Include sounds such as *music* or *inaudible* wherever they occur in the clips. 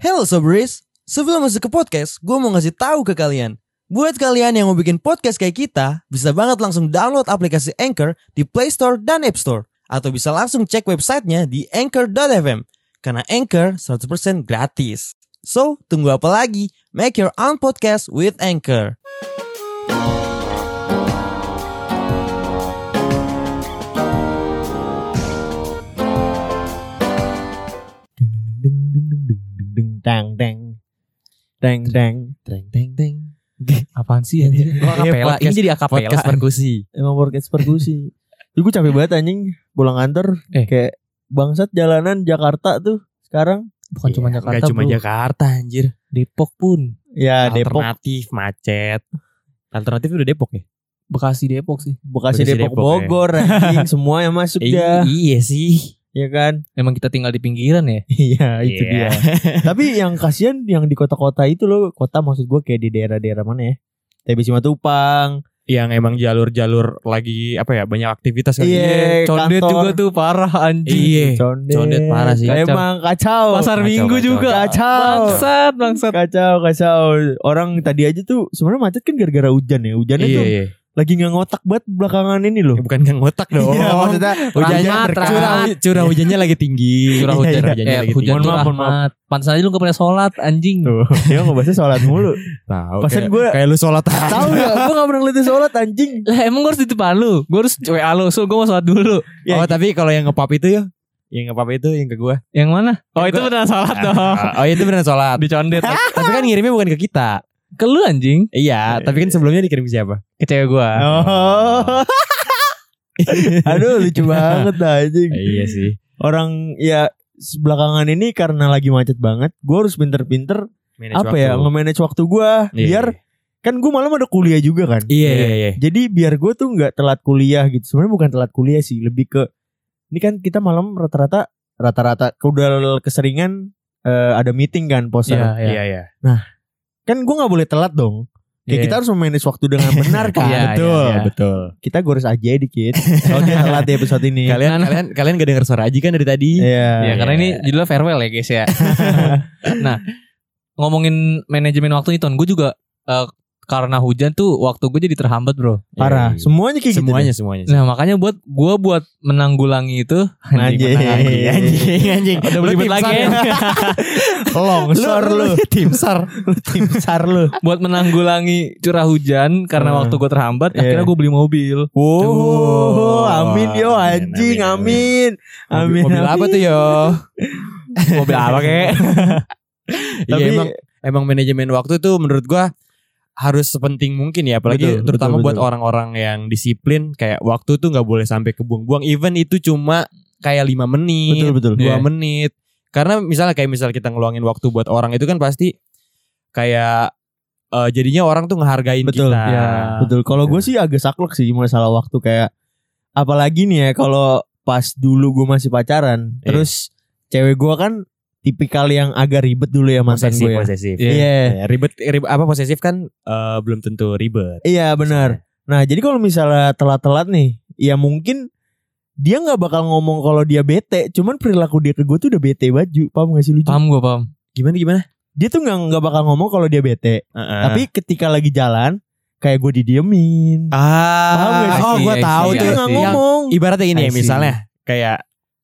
Hello Sobris, sebelum masuk ke podcast, gue mau ngasih tahu ke kalian. Buat kalian yang mau bikin podcast kayak kita, bisa banget langsung download aplikasi Anchor di Play Store dan App Store. Atau bisa langsung cek websitenya di anchor.fm. Karena Anchor 100% gratis. So, tunggu apa lagi? Make your own podcast with Anchor. Dang dang dang dang Teng teng teng. Apaan sih anjir? Lo akapela, ini jadi akapela. Podcast perkusi. emang podcast perkusi *laughs* Ih, gue capek banget anjing pulang kantor Eh. kayak bangsat jalanan Jakarta tuh sekarang Bukan cuma Jakarta, Gak cuma bro. Jakarta anjir. Depok pun. ya Depok Alternatif macet. Alternatif udah Depok ya? Bekasi Depok sih. Bekasi Bekasi, Depok, Depok, ya. Bogor anjing *laughs* semua yang masuk dah iya sih. Ya kan Emang kita tinggal di pinggiran ya? *laughs* iya itu Iya. dia *laughs* tapi yang kasihan yang di kota-kota itu loh kota maksud gue kayak di daerah-daerah mana ya TB Simatupang Yang emang jalur-jalur lagi apa ya banyak aktivitas kan. Iya, Condet kantor. juga tuh parah anjing. Iya. Condet, Condet parah sih. Kacau. Emang kacau Pasar Kacau, Minggu kacau. juga. Kacau. Bangsat, bangsat. kacau kacau orang tadi aja tuh sebenarnya macet kan gara-gara hujan ya hujannya Iya, tuh iya. Lagi nggak ngotak banget belakangan ini loh Bukan gak ngotak dong. Iya, maksudnya hujannya curah, curah hujannya lagi tinggi. Curah Iya, hujan, iya. hujannya eh, lagi hujan Mohon maaf, mohon maaf. Pantesan aja lu gak pernah sholat anjing. tuh dia ngebahasnya sholat mulu Tahu. Pasan gue- kayak lu sholat tahu ya gue nggak pernah ngeliatin sholat anjing Lah emang gue harus di depan lu. Gue harus WA lu. So gue mau sholat dulu. Ya, oh tapi kalau yang ngepop itu ya, yang ngepop itu yang ke gua. Yang mana? Oh Yang itu gua- beneran sholat dong. *laughs* oh itu beneran sholat. Di condet. tapi kan ngirimnya bukan ke kita. Ke lu anjing. Iya, tapi kan sebelumnya dikirim siapa? Ke cewek gue. oh *laughs* aduh lucu banget dah anjing iya sih. orang ya belakangan ini karena lagi macet banget gue harus pinter-pinter apa ya nge-manage waktu gue Iya, biar kan gue malam ada kuliah juga kan Iya iya iya. Jadi biar gue tuh nggak telat kuliah gitu. Sebenarnya bukan telat kuliah sih, lebih ke ini kan kita malam rata-rata rata-rata udah keseringan eh, ada meeting kan poster. Iya, iya. Iya iya. Kan gue nggak boleh telat dong. Kayak Iya. kita harus memanage waktu dengan benar *laughs* kan. Iya, betul iya. betul. Kita gores aja dikit. *laughs* Kalau dia telat di episode ini. Kalian Nah, kalian kalian gak denger suara Aji kan dari tadi? Iya. Ya karena Iya. ini judulnya farewell ya guys ya. *laughs* nah ngomongin manajemen waktu nih Ton, gue juga eh, karena hujan tuh waktu gue jadi terhambat bro. Parah. Iya, iya. Semuanya kayak semuanya gitu. semuanya. Nah makanya buat gue buat menanggulangi itu Anjing. menanggulangi. anjing anjing. Udah tim lagi SAR ya. *laughs* Longsor lu. tim sar. Lu tim sar lu. buat menanggulangi curah hujan karena Hmm. waktu gue terhambat Iya. akhirnya gue beli mobil. Wow, amin yo Amin, anjing, amin, amin. Amin. Mobil apa tuh yo? mobil apa kek? *laughs* Iya Tapi- emang emang manajemen waktu tuh menurut gua harus sepenting mungkin ya apalagi Betul, terutama betul, buat betul. orang-orang yang disiplin kayak waktu tuh nggak boleh sampai kebuang-buang even itu cuma kayak lima menit Betul betul. dua Iya. menit karena misalnya kayak misal kita ngeluangin waktu buat orang itu kan pasti kayak eh, jadinya orang tuh ngehargain Betul, kita ya. Betul. Kalau gue sih agak saklek sih masalah waktu kayak apalagi nih ya kalau pas dulu gue masih pacaran, Iya. terus cewek gue kan tipikal yang agak ribet dulu ya mantan posesif gue. Ya. posesif Iya. Iya, Ya, ribet, ribet apa posesif kan eh, belum tentu ribet iya benar. Nah jadi kalau misalnya telat-telat nih, ya mungkin dia nggak bakal ngomong kalau dia bete, cuman perilaku dia ke gue tuh udah bete baju, paham gak sih lucu? Paham gue paham. gimana gimana Dia tuh nggak nggak bakal ngomong kalau dia bete, Heeh. tapi ketika lagi jalan kayak gue didiemin. Ah, Paham gak sih? oh gue I see, tahu I see, dia tuh. nggak I see. ngomong. Ibaratnya gini I ya, misalnya kayak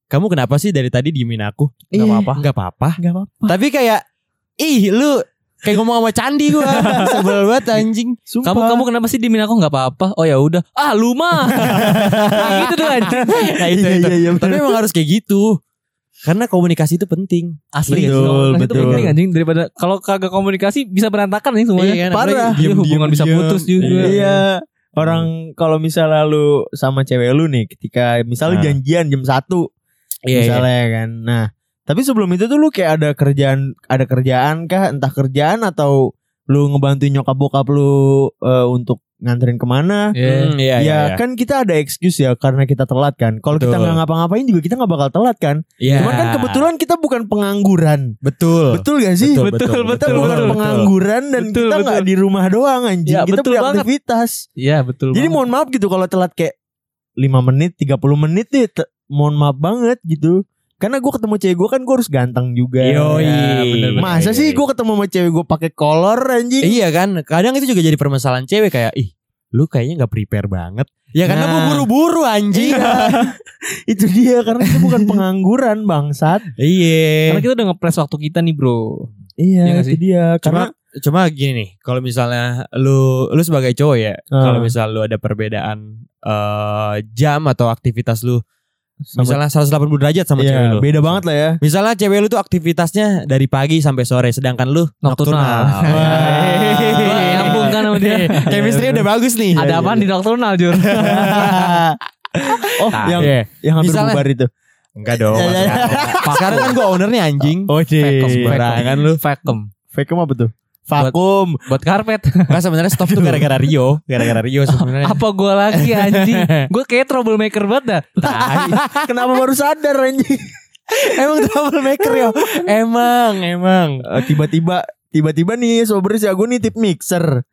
kamu kenapa sih dari tadi diemin aku? Iya. Gak apa-apa. Gak apa-apa. Nggak apa-apa. Tapi kayak ih lu kayak ngomong sama candi gua. *laughs* Sebel banget anjing. Sumpah. Kamu kamu kenapa sih dimin aku nggak apa-apa? Oh ya udah. Ah lu mah. *laughs* Nah, gitu tuh anjing. Nah, itu, Iya, itu. iya, iya, Tapi emang harus kayak gitu. Karena komunikasi itu penting. Asli Betul, sih, komunikasi itu betul. penting anjing daripada kalau kagak komunikasi bisa berantakan nih semuanya. Iya kan? Parah. Iya, hubungan bisa putus juga. Iya. Orang kalau misalnya lu sama cewek lu nih ketika misalnya Nah. janjian jam 1 Iya, iya. misalnya kan. Nah, tapi sebelum itu tuh lu kayak ada kerjaan ada kerjaan kah entah kerjaan atau lu ngebantuin nyokap bokap lu eh, untuk nganterin ke mana. Iya. Hmm, iya, ya iya, iya. kan kita ada excuse ya karena kita telat kan. Kalau kita Betul. nggak ngapa-ngapain juga kita nggak bakal telat kan. Iya. Cuman kan kebetulan kita bukan pengangguran. betul. Betul gak sih? Betul, Betul, betul, Kita betul, bukan betul. pengangguran dan Betul, kita nggak betul. di rumah doang anjing. Ya, kita betul punya banget. aktivitas. Iya betul. Jadi banget. mohon maaf gitu kalau telat kayak 5 menit, 30 menit deh. te- mohon maaf banget gitu. Karena gue ketemu cewek gue kan gue harus ganteng juga. Yoi. Ya, bener, bener, Masa sih gue ketemu sama cewek gue pakai kolor anjing? Iya kan, kadang itu juga jadi permasalahan cewek kayak ih lu kayaknya nggak prepare banget. Ya karena Nah. gue buru-buru anjing. Iya. *laughs* itu dia karena itu bukan *laughs* pengangguran bangsat. Iya. Karena kita udah ngepres waktu kita nih bro. Iya Iya, nggak itu sih? dia. Cuma Karena cuma gini nih, kalau misalnya lu lu sebagai cowok ya, Ah. kalau misal lu ada perbedaan eh, jam atau aktivitas lu Sama- misalnya 180 derajat sama Iya, cewek lu. beda banget lah ya. Misalnya cewek lu tuh aktivitasnya dari pagi sampai sore sedangkan lu Nocturnal. nocturnal. *laughs* Nyambung kan sama dia. Chemistry udah bagus nih. Ada apa di nocturnal Jur? *laughs* oh, Nah, yang Iya. yang hampir Misalnya- bubar itu. Enggak dong. Ya, ya, maksudnya. Sekarang kan gua ownernya anjing. Oh, Vacuum, sembarangan lu. Vacuum. Vacuum apa tuh? Vakum. Buat karpet. Enggak sebenarnya stop tuh gara-gara Rio, gara-gara Rio *laughs* sebenarnya. Apa gue lagi anjing? Gue kayak troublemaker banget dah. *laughs* Kenapa baru sadar anjing? *laughs* emang troublemaker yo. Emang, emang. Eh, tiba-tiba tiba-tiba nih sobres ya gue nitip mixer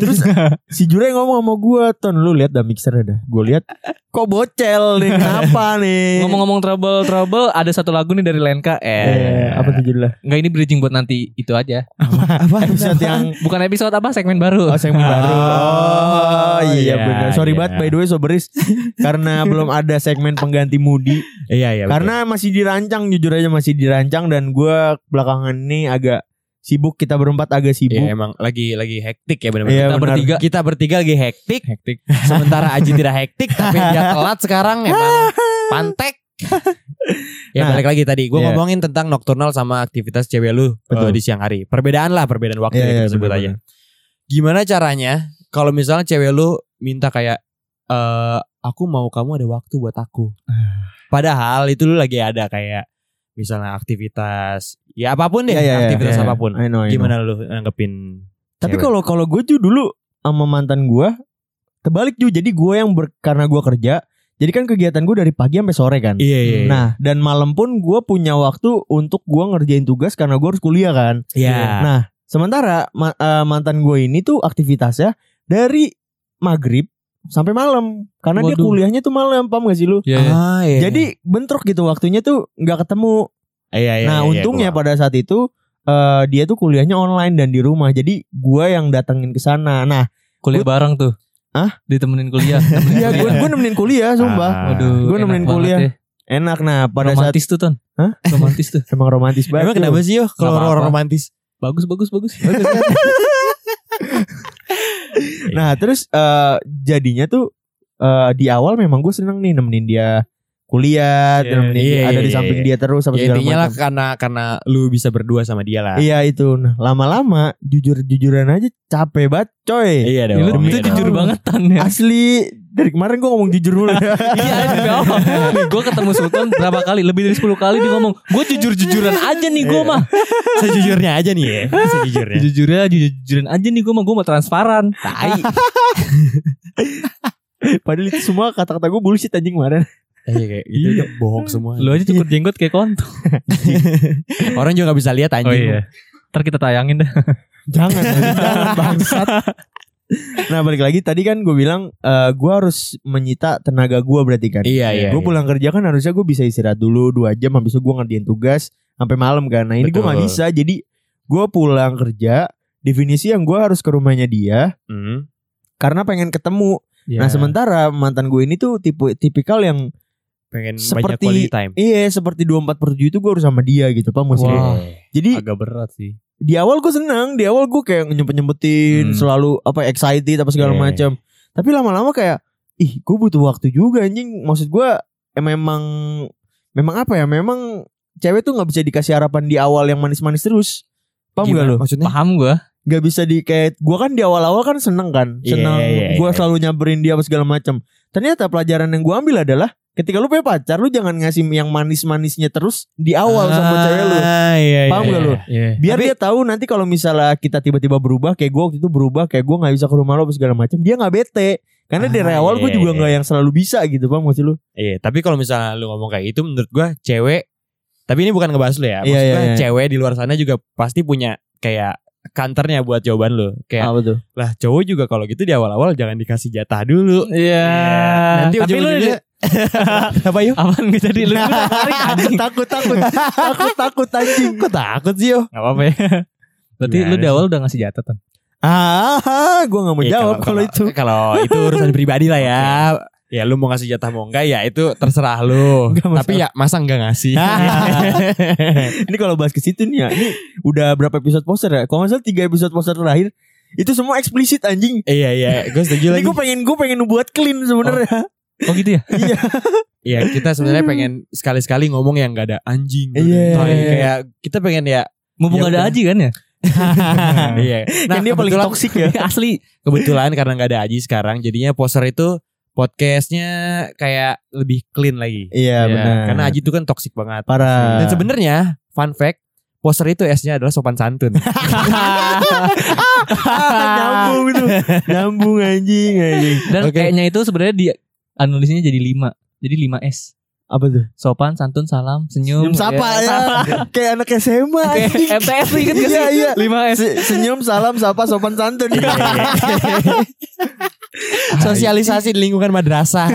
terus *laughs* si Jure ngomong sama gue ton lu lihat dah mixer dah gue lihat kok bocel nih kenapa nih Ngomong-ngomong trouble trouble, ada satu lagu nih dari Lenka. eh, Eh, apa tuh judulnya Enggak ini bridging buat nanti itu aja. Apa? episode yang Bukan episode apa segmen baru. Oh, segmen baru. Oh, iya iya, benar. Sorry iya. banget by the way Sobris karena *laughs* belum ada segmen pengganti Mudi. Iya, iya. betul. karena masih dirancang jujur aja masih dirancang dan gua belakangan ini agak sibuk kita berempat agak sibuk. Iya, emang lagi lagi hektik ya benar-benar. Iya, Kita benar. bertiga. Kita bertiga lagi hektik. Hektik. *laughs* Sementara Aji tidak hektik tapi dia telat sekarang emang *laughs* pantek. *laughs* ya Nah, balik lagi tadi gue iya. ngomongin tentang nocturnal sama aktivitas cewek lu eh, Betul. di siang hari. Perbedaan lah, perbedaan waktu Iya, ya, iya, kita sebut aja. Gimana caranya kalau misalnya cewek lu minta kayak eh aku mau kamu ada waktu buat aku. Padahal itu lu lagi ada kayak misalnya aktivitas ya apa pun deh, Iya, iya, iya. aktivitas Iya, apa pun. I know, I know. Gimana lu nanggepin Tapi kalau kalau gue tuh dulu sama mantan gue terbalik juga. Jadi gue yang ber, karena gue kerja. Jadi kan kegiatan gue dari pagi sampai sore kan. Iya, iya. iya. Nah dan malam pun gue punya waktu untuk gue ngerjain tugas karena gue harus kuliah kan. Iya. Nah sementara ma- eh, mantan gue ini tuh aktivitasnya dari maghrib sampai malam karena dia Waduh. kuliahnya tuh malam paham gak sih lu? Iya, iya. Ah, iya. Jadi bentrok gitu waktunya tuh nggak ketemu. iya, iya, nah iya, untungnya gua- pada saat itu eh, dia tuh kuliahnya online dan di rumah. Jadi gue yang datengin ke sana. Nah kuliah bareng tuh. Hah? Ditemenin kuliah. *laughs* Iya gue gue nemenin kuliah sumpah. Ah. Waduh, Gua enak nemenin kuliah. ya. Enak nah pada Romantis tuh ton. Hah? Romantis tuh. saat *laughs* emang romantis banget. Emang kenapa sih yo kalau romantis? Bagus bagus bagus. *laughs* Nah terus eh, jadinya tuh eh, di awal memang gue seneng nih nemenin dia kuliah, Iya, nemenin iya, dia, ada iya, di samping iya. dia terus apa Ya segala intinya lah macam. karena karena lu bisa berdua sama dia lah. Iya itu. Nah lama-lama jujur-jujuran aja capek banget coy. Iya Ya, lu dong. itu iya jujur dong. banget ton ya. Asli dari kemarin gue ngomong jujur mulu. *laughs* Iya. Nih gue ketemu Sultan berapa kali Lebih dari 10 kali dia ngomong Gue jujur-jujuran aja nih gue mah Sejujurnya aja nih ya. *laughs* Sejujurnya. Jujurnya jujur-jujuran aja nih gue mah Gue mau transparan Tai. *laughs* Padahal itu semua kata-kata gue bullshit anjing kemarin. Iya kayak gitu Iya. bohong semua. Lu aja cukur jenggot kayak kontol *laughs* Orang juga gak bisa lihat Oh anjing. iya Ntar kita tayangin dah *laughs* Jangan, jangan bangsat. Nah balik lagi tadi kan gue bilang eh gue harus menyita tenaga gue berarti kan. Iya iya. gue iya. pulang kerja kan harusnya gue bisa istirahat dulu dua jam habis itu gue ngerjain tugas sampai malam kan. Nah ini gue nggak Betul. bisa jadi gue pulang kerja definisi yang gue harus ke rumahnya dia Hmm. karena pengen ketemu. Iya. Nah sementara mantan gue ini tuh tipe tipikal yang Pengen banyak Seperti- quality time. iya seperti 24 per 7 itu gue harus sama dia gitu pak maksudnya. Wah. Jadi Agak berat sih di awal gue seneng, di awal gue kayak nyempet nyempetin, Hmm. selalu apa excited apa segala Iya. macam. Tapi lama-lama kayak, ih gue butuh waktu juga anjing. Maksud gue eh, memang memang apa ya? Memang cewek tuh nggak bisa dikasih harapan di awal yang manis-manis terus. Paham gak lo? Maksudnya? Paham gue Gak bisa di kayak gue kan di awal-awal kan seneng kan, Iya, seneng. iya, gue iya. selalu nyamperin dia apa segala macam. Ternyata pelajaran yang gue ambil adalah ketika lu punya pacar, lu jangan ngasih yang manis-manisnya terus di awal sama cewek lu. Ah, iya, Paham iya, gak lu? iya. Iya biar Tapi- dia tahu nanti kalau misalnya kita tiba-tiba berubah kayak gue waktu itu berubah kayak gue nggak bisa ke rumah lo segala macam dia nggak bete karena dari Ah, awal gue iya, juga iya. nggak yang selalu bisa gitu bang maksud lu Iya, tapi kalau misalnya lu ngomong kayak itu menurut gua cewek tapi ini bukan ngebahas lu ya. Maksud Iya, iya, iya. cewek di luar sana juga pasti punya kayak kantornya buat jawaban lu. Kayak Apa tuh? lah cowok juga kalau gitu di awal-awal jangan dikasih jatah dulu. Iya. Nanti Tapi lu *laughs* apa yuk? aman gak jadi lu *laughs* takut takut takut takut anjing. Kok takut sih yo? Gak apa-apa ya. Berarti Gimana lu di awal udah ngasih jatah kan? Ah, gue nggak mau Eh, jawab kalau itu. Kalau itu urusan pribadi lah ya. Ya lu mau ngasih jatah mau enggak ya itu terserah lu. Enggak. Tapi ya masa enggak ngasih? *laughs* ini kalau bahas ke situ nih ya, ini udah berapa episode poster ya? Kalau nggak salah tiga episode poster terakhir itu semua eksplisit anjing. Iya iya, gue setuju Ini lagi. gue pengen gue pengen buat clean sebenarnya. Oh gitu ya? *laughs* Iya kita sebenarnya pengen sekali-sekali ngomong yang enggak ada anjing. Iya. Kayak- Kayak kita pengen ya. Mumpung Ya ada. Aji kan ya? *laughs* iya. kan dia paling toksik ya. *laughs* Asli. Kebetulan karena nggak ada Aji sekarang, jadinya poster itu podcastnya kayak lebih clean lagi. Iya Iya, benar. Karena Aji itu kan toxic banget. parah. Dan sebenarnya fun fact, poster itu S-nya adalah sopan santun. nyambung itu. Nyambung anjing anjing. Dan Oke. kayaknya itu sebenarnya di anulisnya jadi 5. Jadi 5 S. Apa tuh? Sopan, santun, salam, senyum. Senyum sapa ya. *laughs* Kayak anak SMA Kayak anjing. MTS kan gak Iya, sih? iya. 5 S. Se- Senyum, salam, sapa, sopan santun. *laughs* *laughs* Sosialisasi di lingkungan madrasah.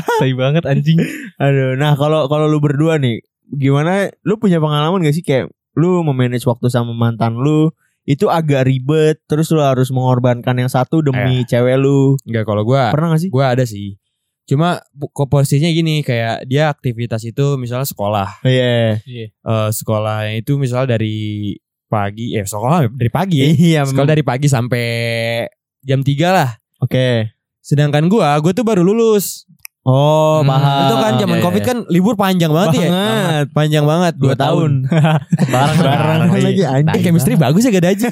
Tai banget anjing. Aduh, nah kalau kalau lu berdua nih, gimana? Lu punya pengalaman gak sih kayak lu memanage waktu sama mantan lu itu agak ribet, terus lu harus mengorbankan yang satu demi cewek lu. Enggak kalau gua Pernah gak sih? gua ada sih. Cuma bu- kok posisinya gini kayak dia aktivitas itu misalnya sekolah. Iya. Eh sekolahnya itu misalnya dari pagi eh sekolah dari pagi ya. Iya, Sekolah dari pagi sampai jam 3 lah. Oke. Sedangkan gua, gua tuh baru lulus. Oh, Hmm, paham. itu kan zaman iya, Covid iya. kan libur panjang banget, ya. Banget. Panjang banget, Dua 2 tahun. *laughs* Bareng lagi anjing. Eh, chemistry bagus ya gak ada aja.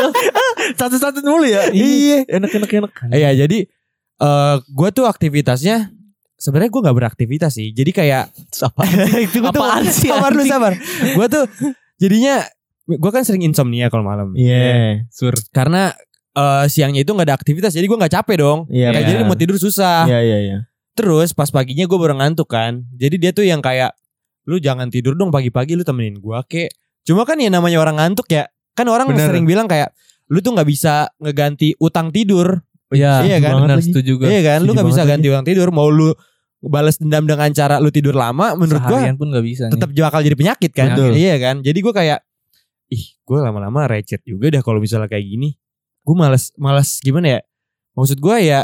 *laughs* Satu-satu mulu ya. Iya. Enak-enak enak. Iya, jadi eh gua tuh aktivitasnya sebenarnya gua nggak beraktivitas sih. Jadi kayak Apa? *laughs* itu gua tuh- Apaan *laughs* sih, Sabar lu sabar. Gua tuh jadinya gua kan sering insomnia kalau malam. Iya. Sur. Karena eh, siangnya itu nggak ada aktivitas, jadi gua nggak capek dong. Iya. Kayak Iya. jadi mau tidur susah. Iya, iya, iya. Terus pas paginya gue baru ngantuk kan. Jadi dia tuh yang kayak lu jangan tidur dong pagi-pagi lu temenin gua kek. Cuma kan ya namanya orang ngantuk ya. Kan orang Bener. sering bilang kayak lu tuh nggak bisa ngeganti utang tidur. Iya, Iya kan? Benar setuju gue. Iya kan? Lu nggak bisa ganti utang tidur. Mau lu balas dendam dengan cara lu tidur lama menurut gua Seharian pun gak bisa tetap bakal jadi penyakit kan. Betul. Iya kan? Jadi gua kayak ih, gua lama-lama recet juga dah kalau misalnya kayak gini. Gue males males gimana ya? Maksud gua ya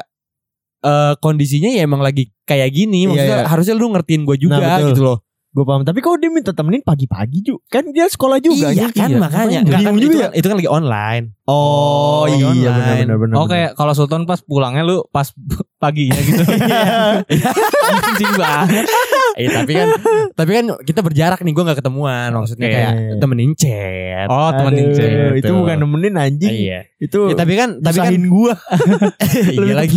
eh kondisinya ya emang lagi kayak gini. Iya, Maksudnya iya. harusnya lu ngertiin gue juga Nah, betul. gitu loh. Gue paham. Tapi kok dia minta temenin pagi-pagi Ju? Kan dia sekolah juga. iya kan Iya, makanya. Enggak kan itu, juga kan, itu kan lagi online. Oh, Lagi iya online. benar-benar benar. Oh kayak kalau Sultan pas pulangnya lu pas *laughs* paginya gitu. *laughs* Anjing banget. Eh tapi kan tapi kan kita berjarak nih gue nggak ketemuan. Maksudnya Oke. kayak temenin chat. Oh, temenin Aduh, chat. Itu bukan nemenin anjing. Iya. Itu Ya, tapi kan tapi kan gua. *laughs* iya lagi.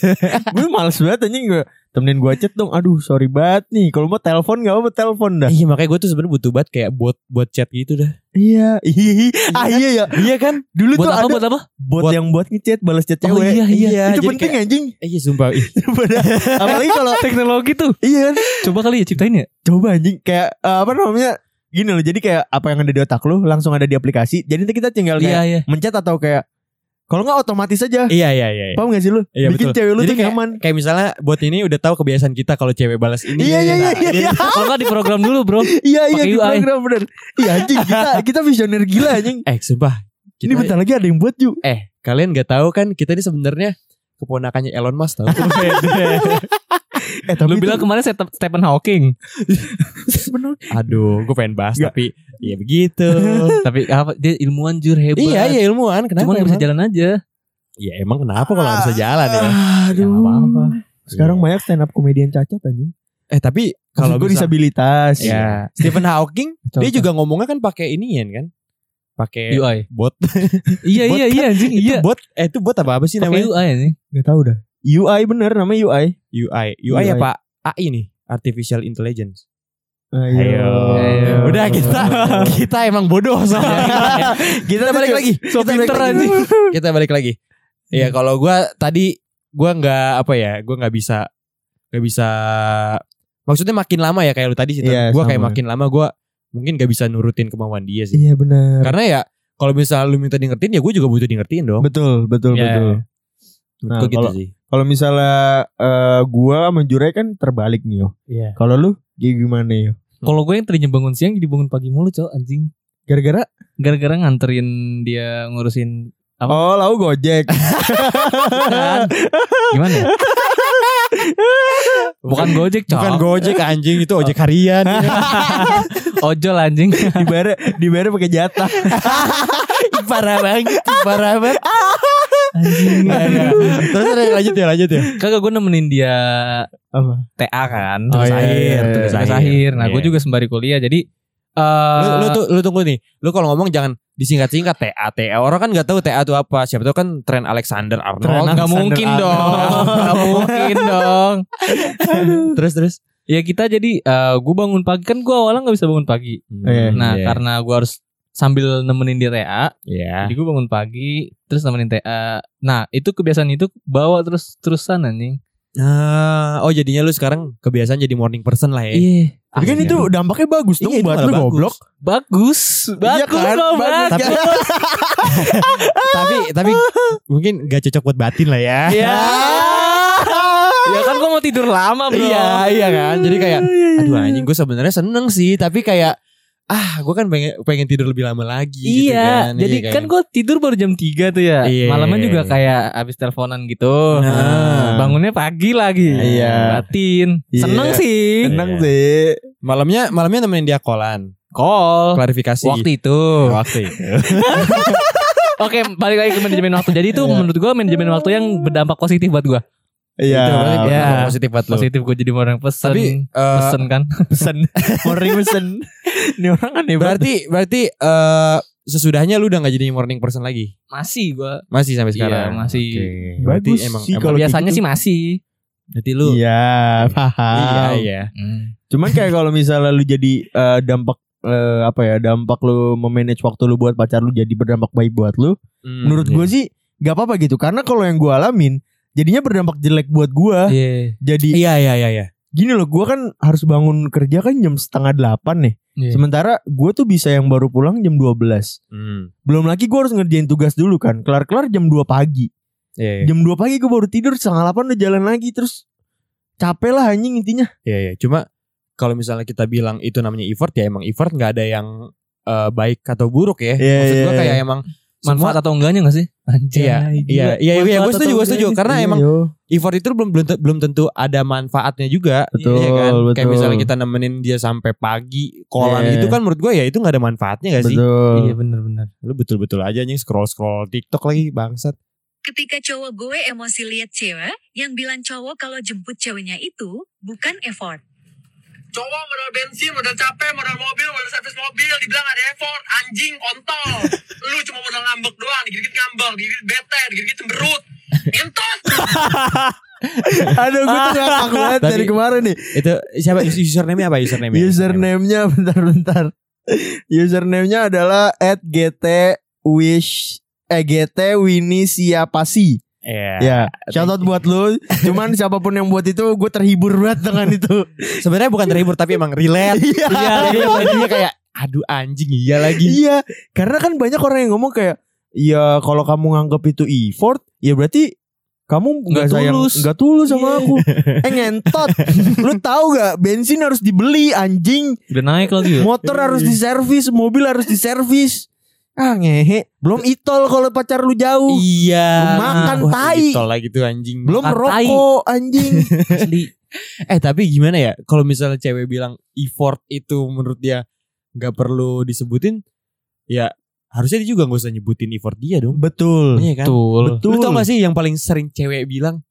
*laughs* gue males banget anjing gue temenin gue chat dong. Aduh sorry banget nih. Kalau mau telepon gak apa telepon dah. Iya makanya gue tuh sebenarnya butuh banget kayak buat buat chat gitu dah. Iya. Iya. Ah iya ya. Iya kan? Dulu Buat tuh apa ada buat apa? bot, buat- yang buat ngechat balas chat Oh, cewek. iya, iya. Itu Jadi penting kayak- anjing. Eh, Iya sumpah. Ih. *laughs* Apalagi kalau Teknologi tuh. iya kan. Coba kali ya ciptain ya. Coba anjing kayak eh, apa namanya? Gini loh. Jadi kayak apa yang ada di otak lu langsung ada di aplikasi. Jadi nanti kita tinggal Iya kayak iya. mencet atau kayak kalau nggak otomatis aja. Iya iya iya. iya. Paham gak sih lu? Iya, Bikin betul. cewek lu Jadi tuh kayak- nyaman. Kayak misalnya buat ini udah tahu kebiasaan kita kalau cewek balas ini. Iya iya iya iya. iya. Kalau nggak diprogram dulu bro. Iya iya Pakai di program bener. Iya anjing kita *laughs* kita visioner gila anjing. Eh sumpah. Ini bentar lagi ada yang buat Ju. Eh kalian gak tahu kan kita ini sebenarnya keponakannya Elon Musk tau. *laughs* Eh tapi Lu bilang kemarin Step- Stephen Hawking. bener. Aduh, gue pengen bahas Nggak. tapi ya begitu. *laughs* Tapi apa dia ilmuwan jur hebat. iya iya ilmuwan kenapa? Cuman nggak bisa jalan aja. Ya emang kenapa kalau bisa jalan ya? Aduh. Ya, apa-apa. Sekarang banyak stand up komedian cacat anjing. Eh tapi kalau gue disabilitas. ya Stephen Hawking *laughs* dia juga ngomongnya kan pakai inian kan? Pakai UI. bot. Iya *laughs* Bot iya kan? iya anjing Itu iya. bot eh itu bot apa apa sih Pakai namanya? UI anjing. Gak tahu dah. UI bener namanya UI. UI. UI UI. apa? AI nih, artificial intelligence. Ayo. Ayo. Udah kita *laughs* kita emang bodoh *laughs* soalnya. kita balik lagi. So kita balik pinter lagi. *laughs* kita balik lagi. Iya kalau gua tadi gua nggak apa ya, gua nggak bisa nggak bisa. Maksudnya makin lama ya kayak lu tadi sih. Iya, gua kayak makin lama gua mungkin gak bisa nurutin kemauan dia sih. Iya bener. Karena ya kalau misalnya lu minta di ngertiin ya gue juga butuh di ngertiin dong. Betul, betul, Iya. betul. Nah, gitu kalau- sih. Kalau misalnya eh, gua sama kan terbalik nih yo. Iya. Kalau lu kayak gimana yo? Kalau gue yang tadinya bangun siang jadi bangun pagi mulu, Cok, anjing. Gara-gara Gara-gara nganterin dia ngurusin Apa? Oh, lau Gojek. *laughs* Bukan. Gimana ya? *laughs* Bukan Gojek, Cok. Bukan Gojek anjing itu ojek harian. *laughs* Ojol anjing. dibayar dibayar pakai jatah. *laughs* parah banget, parah banget. anjing. Terus terus, lanjut ya, lanjut ya. Kagak gue nemenin dia Apa? TA kan. Oh, Tugas iya, akhir, iya, iya. tugas Tugas akhir. akhir. Nah, gue Iya. juga sembari kuliah. Jadi eh Lu, lu tuh lu tunggu nih. Lu kalau ngomong jangan disingkat-singkat TA TA. Orang kan nggak tahu TA itu apa. Siapa tahu kan tren Alexander Arnold. Tren Oh, nggak Alexander mungkin Arnold. dong. Nggak *laughs* mungkin dong. terus terus. Ya kita jadi eh gue bangun pagi kan gue awalnya nggak bisa bangun pagi. Iya. Nah Iya. karena gue harus sambil nemenin dia TA, Iya. jadi gue bangun pagi terus nemenin TA. Nah itu kebiasaan itu bawa terus terusan anjing. Nah, oh jadinya lu sekarang kebiasaan jadi morning person lah ya. Iya. Tapi kan itu dampaknya bagus dong Iya, buat lu bagus. goblok. Bagus, Iya bagus, kan? kok, Bagus. bagus. *laughs* tapi tapi mungkin gak cocok buat batin lah ya. Iya. *laughs* ya kan gue mau tidur lama bro. Iya, iya kan. Jadi kayak aduh anjing gue sebenarnya seneng sih, tapi kayak ah gue kan pengen pengen tidur lebih lama lagi gitu Iya, kan. jadi Iya kan gue tidur baru jam 3 tuh ya. Iya. Malamnya juga kayak abis teleponan gitu. Nah. Bangunnya pagi lagi. Iya. Batin. Iya. Seneng sih. Seneng Iya. sih. malamnya malamnya nemenin dia kolan. Call. Klarifikasi. Waktu itu. *laughs* Waktu itu. Oke, balik lagi ke manajemen waktu. Jadi itu menurut gue manajemen waktu yang berdampak positif buat gue. Iya. Berarti Iya. berdampak positif buat lu. Positif gue jadi orang pesen. Tapi eh, pesen kan. *laughs* Pesen. *laughs* Morning pesen. Ini orang aneh banget. berarti berarti eh sesudahnya lu udah gak jadi morning person lagi. Masih gue. Masih sampai sekarang. Iya, masih. Oke. Berarti Bagus emang, sih emang kalau Biasanya kayak sih masih. berarti lu Iya, paham. Iya, iya. Hmm. Cuman kayak kalau misalnya lu jadi eh, dampak eh, apa ya dampak lu memanage waktu lu buat pacar lu jadi berdampak baik buat lu. Hmm, Menurut gue sih gak apa-apa gitu karena kalau yang gue alamin jadinya berdampak jelek buat gue. Iya. Jadi Iya, iya, iya, iya. gini loh gue kan harus bangun kerja kan jam setengah delapan nih. Iya. Sementara gue tuh bisa yang baru pulang jam 12 Hmm. Belum lagi gue harus ngerjain tugas dulu kan. Kelar-kelar jam 2 pagi. Iya, iya. Jam 2 pagi gue baru tidur setengah 8 udah jalan lagi terus capek lah anjing intinya. Iya, iya. Cuma kalau misalnya kita bilang itu namanya effort ya emang effort nggak ada yang eh, baik atau buruk ya. Iya, Maksud gua iya, kayak iya. emang Manfaat atau enggaknya gak sih? Anjay. Iya, iya, iya, iya, gue setuju, gue setuju. Karena Iya, emang yo. effort itu belum belum belum tentu ada manfaatnya juga. Betul, Iya kan? Kayak betul. misalnya kita nemenin dia sampai pagi kolan Iya. itu kan menurut gue ya itu nggak ada manfaatnya gak sih? Betul. Iya bener-bener. Lu betul-betul aja nih scroll scroll TikTok lagi bangsat. Ketika cowok gue emosi lihat cewek yang bilang cowok kalau jemput ceweknya itu bukan effort. Cowok modal bensin, modal capek, modal mobil, modal servis mobil, dibilang ada effort, anjing, kontol. *laughs* Lu cuma modal ngambek doang, dikit-dikit ngambek, dikit-dikit bete, dikit-dikit cemberut. Entot! *laughs* Aduh gue tuh ngakak banget dari kemarin nih. Itu siapa username apa username? Username-nya bentar-bentar. *laughs* Username-nya adalah at gt wish eh gt winnie siapasi. Iya. Ya, shout out buat lu. Cuman *laughs* siapa pun yang buat itu gue terhibur banget dengan itu. Sebenarnya bukan terhibur tapi emang relate. *laughs* Iya. Iya, jadi kayak aduh anjing iya lagi. Iya, karena kan banyak orang yang ngomong kayak, ya kalau kamu nganggap itu effort, ya berarti kamu nggak sayang, tulus. nggak tulus sama Iya. aku. *laughs* eh ngentot, lu tahu gak bensin harus dibeli anjing, Udah naik lagi ya? motor harus diservis, mobil harus diservis. Ah ngehe, belum itol kalau pacar lu jauh, Iya. Makan Wah, tai. Itol lagi tuh anjing. belum makan tai. rokok anjing. *laughs* Asli. Eh tapi gimana ya kalau misalnya cewek bilang effort itu menurut dia nggak perlu disebutin, ya harusnya dia juga nggak usah nyebutin effort dia dong. Betul, Iya kan? Betul. betul. Lu tau gak sih yang paling sering cewek bilang,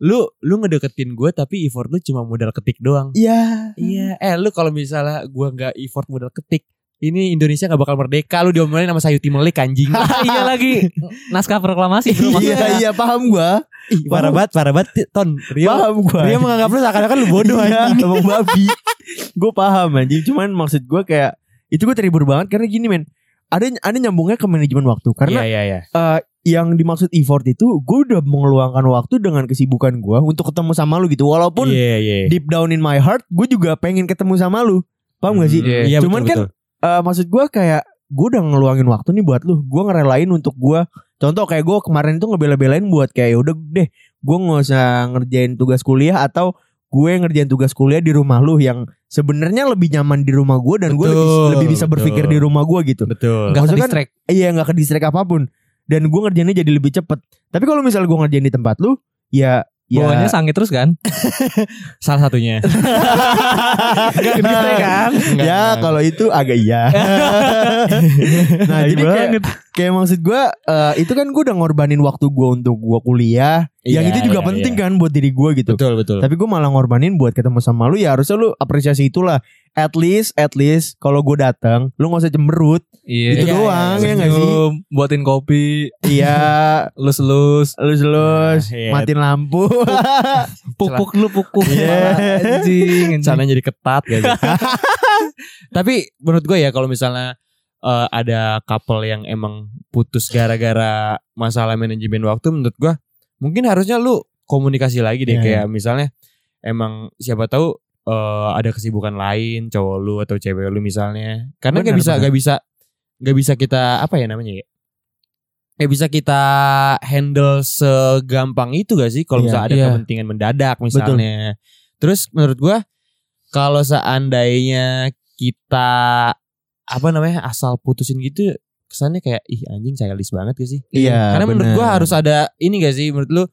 lu lu ngedeketin gue tapi effort lu cuma modal ketik doang. Iya. Iya, eh lu kalau misalnya gua nggak effort modal ketik, ini Indonesia nggak bakal merdeka. Lu diomelin sama Sayuti Melik anjing. *laughs* iya lagi naskah proklamasi bro Iya maksudnya. iya paham gua, Ih, parah banget, parah banget. Ton, Rio, paham gua. Rio menganggap lu seakan-akan lu bodoh Iya, anjing. emang babi. *laughs* gue paham anjing. Cuman maksud gue kayak itu gue terhibur banget karena gini men. Ada ada nyambungnya ke manajemen waktu karena Iya, iya, iya. eh, yang dimaksud effort itu gue udah mengeluangkan waktu dengan kesibukan gue untuk ketemu sama lu gitu. Walaupun Iya, iya. deep down in my heart gue juga pengen ketemu sama lu. Paham gak sih? Iya. Iya, Cuman betul, kan betul. Eh, maksud gue kayak gue udah ngeluangin waktu nih buat lu. Gue ngerelain untuk gue contoh kayak gue kemarin itu ngebela-belain buat kayak "Ya udah deh gue nggak usah ngerjain tugas kuliah atau gue ngerjain tugas kuliah di rumah lu yang sebenarnya lebih nyaman di rumah gue dan gue lebih, lebih bisa berpikir betul. di rumah gue gitu. Betul. Enggak Maksudnya kan- iya nggak ke distrik apa pun. Dan gue ngerjainnya jadi lebih cepet. Tapi kalau misalnya gue ngerjain di tempat lu ya ya Bawaannya sangit terus kan? *laughs* Salah satunya. *laughs* Enggak ke distract kan? ya kalau itu agak iya *laughs* nah jadi kayak, kayak maksud gue eh, itu kan gue udah ngorbanin waktu gue untuk gue kuliah yang Iya, itu juga iya, penting iya. kan buat diri gue gitu Betul betul. tapi gue malah ngorbanin buat ketemu sama lu ya harusnya lu apresiasi itulah at least at least kalau gue datang lu nggak usah cemberut Iya. Itu iya, doang, iya. ya nggak sih? Buatin kopi, iya *laughs* lus-lus, lulus lulus Nah, iya. matiin lampu puk-puk lu puk-puk. Iya. *laughs* Anjing. Sana jadi ketat gitu. *laughs* Tapi menurut gue ya kalau misalnya eh, ada couple yang emang putus gara-gara masalah manajemen waktu menurut gue mungkin harusnya lu komunikasi lagi deh Iya, kayak misalnya emang siapa tahu eh, ada kesibukan lain cowok lu atau cewek lu misalnya. Karena nggak bisa nggak bisa nggak bisa kita apa ya namanya ya? Nggak bisa kita handle segampang itu gak sih? Kalau Iya, misalnya ada iya. kepentingan mendadak misalnya. Terus menurut gua kalau seandainya kita apa namanya asal putusin gitu kesannya kayak ih anjing childish banget gak sih iya karena menurut bener. gua harus ada ini gak sih menurut lu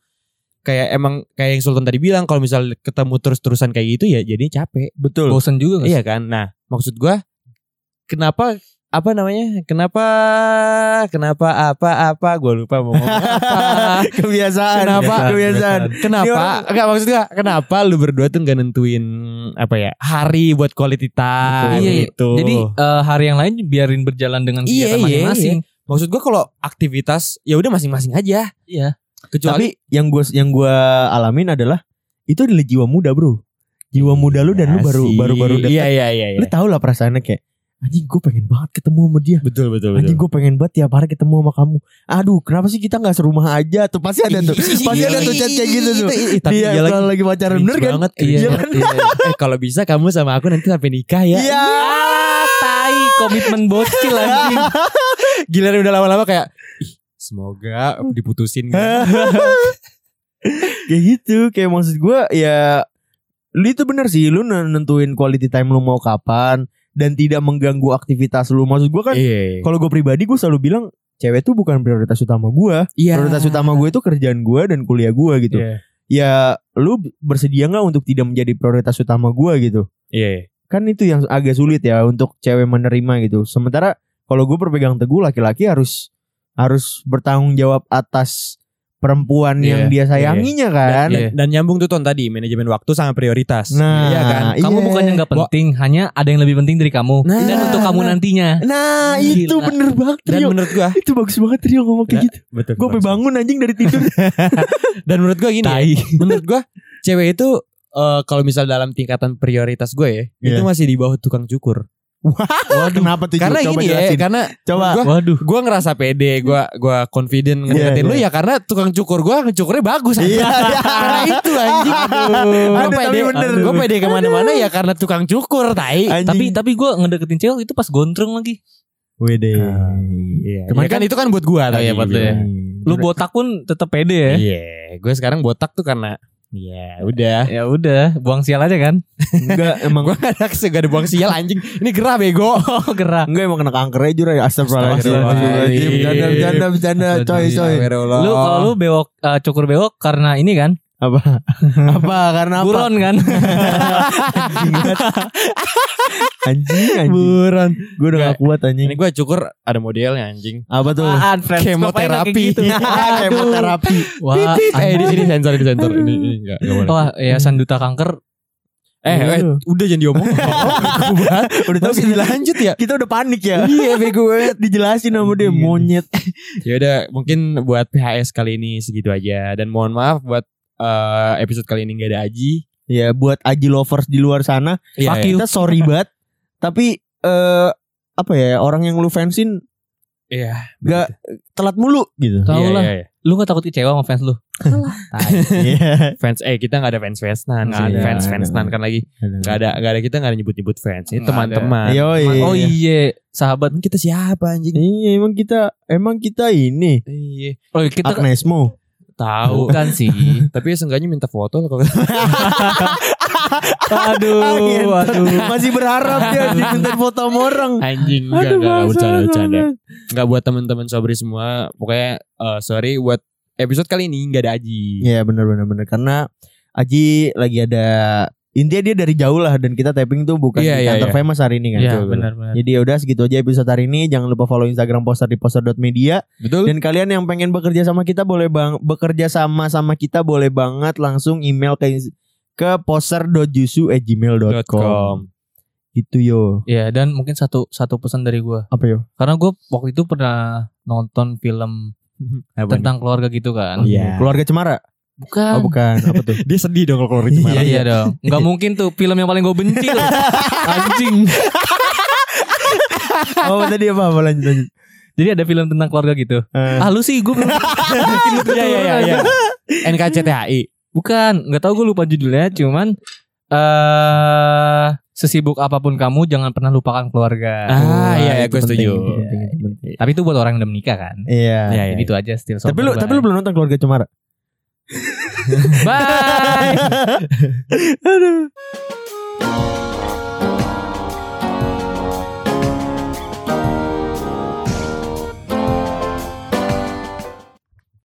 kayak emang kayak yang Sultan tadi bilang kalau misal ketemu terus-terusan kayak gitu ya jadi capek betul Bosan juga gak sih? iya kan nah maksud gua kenapa apa namanya kenapa kenapa apa apa gua lupa mau ngomong apa *laughs* kebiasaan Kenapa? kebiasaan Ini Kenapa? Enggak maksud gua kenapa lu berdua tuh nggak nentuin apa ya hari buat quality time Iya, iya. gitu. Jadi eh, hari yang lain biarin berjalan dengan Iya, kegiatan iya, masing-masing. maksud gua kalau aktivitas ya udah masing-masing aja. Iya. Kecuali tapi yang gue yang gua alamin adalah itu adalah jiwa muda bro jiwa muda lu dan lu Iya baru sih. baru baru deket Iya iya iya. lu iya. tau lah perasaannya kayak anjing gue pengen banget ketemu sama dia. Betul betul Anjing gue pengen banget tiap hari ketemu sama kamu. Aduh kenapa sih kita gak serumah aja? Tuh Pasti ada tuh. Pasti ada tuh chat kayak gitu tuh. Tapi Dia iya lagi kalau lagi pacaran Bener kan? banget, Iya, Iya. banget. Eh kalau bisa kamu sama aku nanti sampai nikah ya. Iya. Ah, tai komitmen bocil anjing. Giliran udah lama-lama kayak ih semoga diputusin gitu. *laughs* Kayak gitu Kayak maksud gue ya Lu itu bener sih Lu nentuin quality time lu mau kapan Dan tidak mengganggu aktivitas lu Maksud gue kan Iya. Kalau gue pribadi gue selalu bilang Cewek tuh bukan prioritas utama gue Iya. Prioritas utama gue itu kerjaan gue dan kuliah gue gitu Iya. Ya lu bersedia gak untuk tidak menjadi prioritas utama gue gitu Iya. kan itu yang agak sulit ya untuk cewek menerima gitu. Sementara kalau gue berpegang teguh laki-laki harus harus bertanggung jawab atas perempuan Iya, yang dia sayanginya kan. Dan, dan nyambung tuh ton tadi manajemen waktu sangat prioritas. Nah, iya kan. Kamu iya. bukannya nggak penting, hanya ada yang lebih penting dari kamu Nah, dan untuk kamu nah. nantinya. Nah, Gila. itu bener banget Dan Trio. menurut gua itu bagus banget Trio ngomong kayak Nah, gitu. betul. Gue sampai bangun anjing dari tidur. *laughs* *laughs* Dan menurut gua gini. ya, Tai. *laughs* menurut gua cewek itu eh, kalau misal dalam tingkatan prioritas gue ya, itu Iya. masih di bawah tukang cukur. Wah, kenapa tuh? Karena Coba gini ya, karena Coba. gua Waduh. gua ngerasa pede, gua gua confident ngedeketin Iya, lu iya. ya karena tukang cukur gua ngecukurnya bagus. Iya, iya. karena itu anjing. Gua Aduh, tapi pede, bener. gua pede ke mana-mana ya karena tukang cukur, tai. Anjing. Tapi tapi gue ngedeketin cewek itu pas gondrong lagi. Wede. Iya, Cuman ya kan itu kan buat gua tadi. iya, buat lu ya. Lu botak pun tetap pede ya. Iya, gue sekarang botak tuh karena ya udah. Ya udah, buang sial aja kan. Enggak *laughs* emang Gue gak ada, gak ada buang sial anjing. Ini gerah bego. *laughs* Gerak. Enggak emang kena kanker aja Jura Astagfirullahaladzim Astagfirullahaladzim. Bercanda bercanda bercanda Coy coy Lu kalau lu bewok eh, cukur bewok karena ini kan? Apa? *laughs* Apa? Karena apa? Buron kan? *laughs* Anjing anjing. Buron. Gue udah gak kuat anjing. Ini gue cukur ada modelnya anjing. Apa tuh? Apaan, kayak Kemoterapi. gitu? *laughs* Kemoterapi Wah, Eh ini ini sensor ini sensor. Ini ini enggak enggak boleh. Wah, yayasan duta kanker. Eh, eh, udah jangan diomong. Udah tau Masih dilanjut ya? Kita udah panik ya. Iya, bego banget. Dijelasin sama dia Monyet. Ya udah, mungkin buat PHS kali ini segitu aja. Dan mohon maaf buat eh, episode kali ini nggak ada Aji. Ya buat Aji lovers di luar sana Iya, Kita sorry *laughs* banget Tapi eh Apa ya Orang yang lu fansin Iya. Gak telat mulu gitu. Tahu Iya, lah. iya, iya. Lu gak takut kecewa sama fans lu? *laughs* Iya. Fans eh kita nggak ada fans fansnan Nggak sih. ada. Fans fansnan kan lagi. Nggak ada nggak ada kita nggak ada nyebut nyebut fans. Ini teman-teman. Oh iya, sahabat. Kita siapa anjing? Iya emang kita emang kita ini Iya. Oh kita Agnesmo. Tahu. bukan sih. Tapi ya seenggaknya minta foto lah kalau *laughs* aduh, aduh. Masih berharap dia diminta foto sama orang. anjing enggak enggak bercanda bercanda. Enggak buat teman-teman sobri semua. Pokoknya eh, sorry buat episode kali ini enggak ada Aji. Iya benar benar benar karena Aji lagi ada intinya dia dari jauh lah dan kita tapping tuh bukan Iya, di iya, kantor iya. famous hari ini kan. Iya, Betul. benar benar. Jadi ya udah segitu aja episode hari ini. Jangan lupa follow Instagram poster di poster.media Betul? dan kalian yang pengen bekerja sama kita boleh bang bekerja sama sama kita boleh banget langsung email ke ke poster.jusu@gmail.com. .com. Gitu yo. Iya, dan mungkin satu satu pesan dari gua. Apa yo? Karena gua waktu itu pernah nonton film *laughs* tentang keluarga gitu kan. nih? Iya. Keluarga Cemara? Bukan. Oh bukan. Apa tuh? *laughs* Dia sedih dong kalau keluar Iya, iya dong. *laughs* Enggak mungkin tuh film yang paling gue benci loh. *laughs* Anjing. oh tadi apa apa lanjut lanjut. Jadi ada film tentang keluarga gitu. Eh, Ah lu sih gue belum Iya iya iya iya. NKCTHI. Bukan, nggak tahu gue lupa judulnya, cuman eh sesibuk apa pun kamu jangan pernah lupakan keluarga. Ah, iya, iya, itu gue setuju. itu penting. Tapi itu buat orang yang udah menikah kan. Iya. Iya, Jadi itu aja still Tapi lu tapi lu belum nonton keluarga Cemara? Bye. *laughs* Aduh.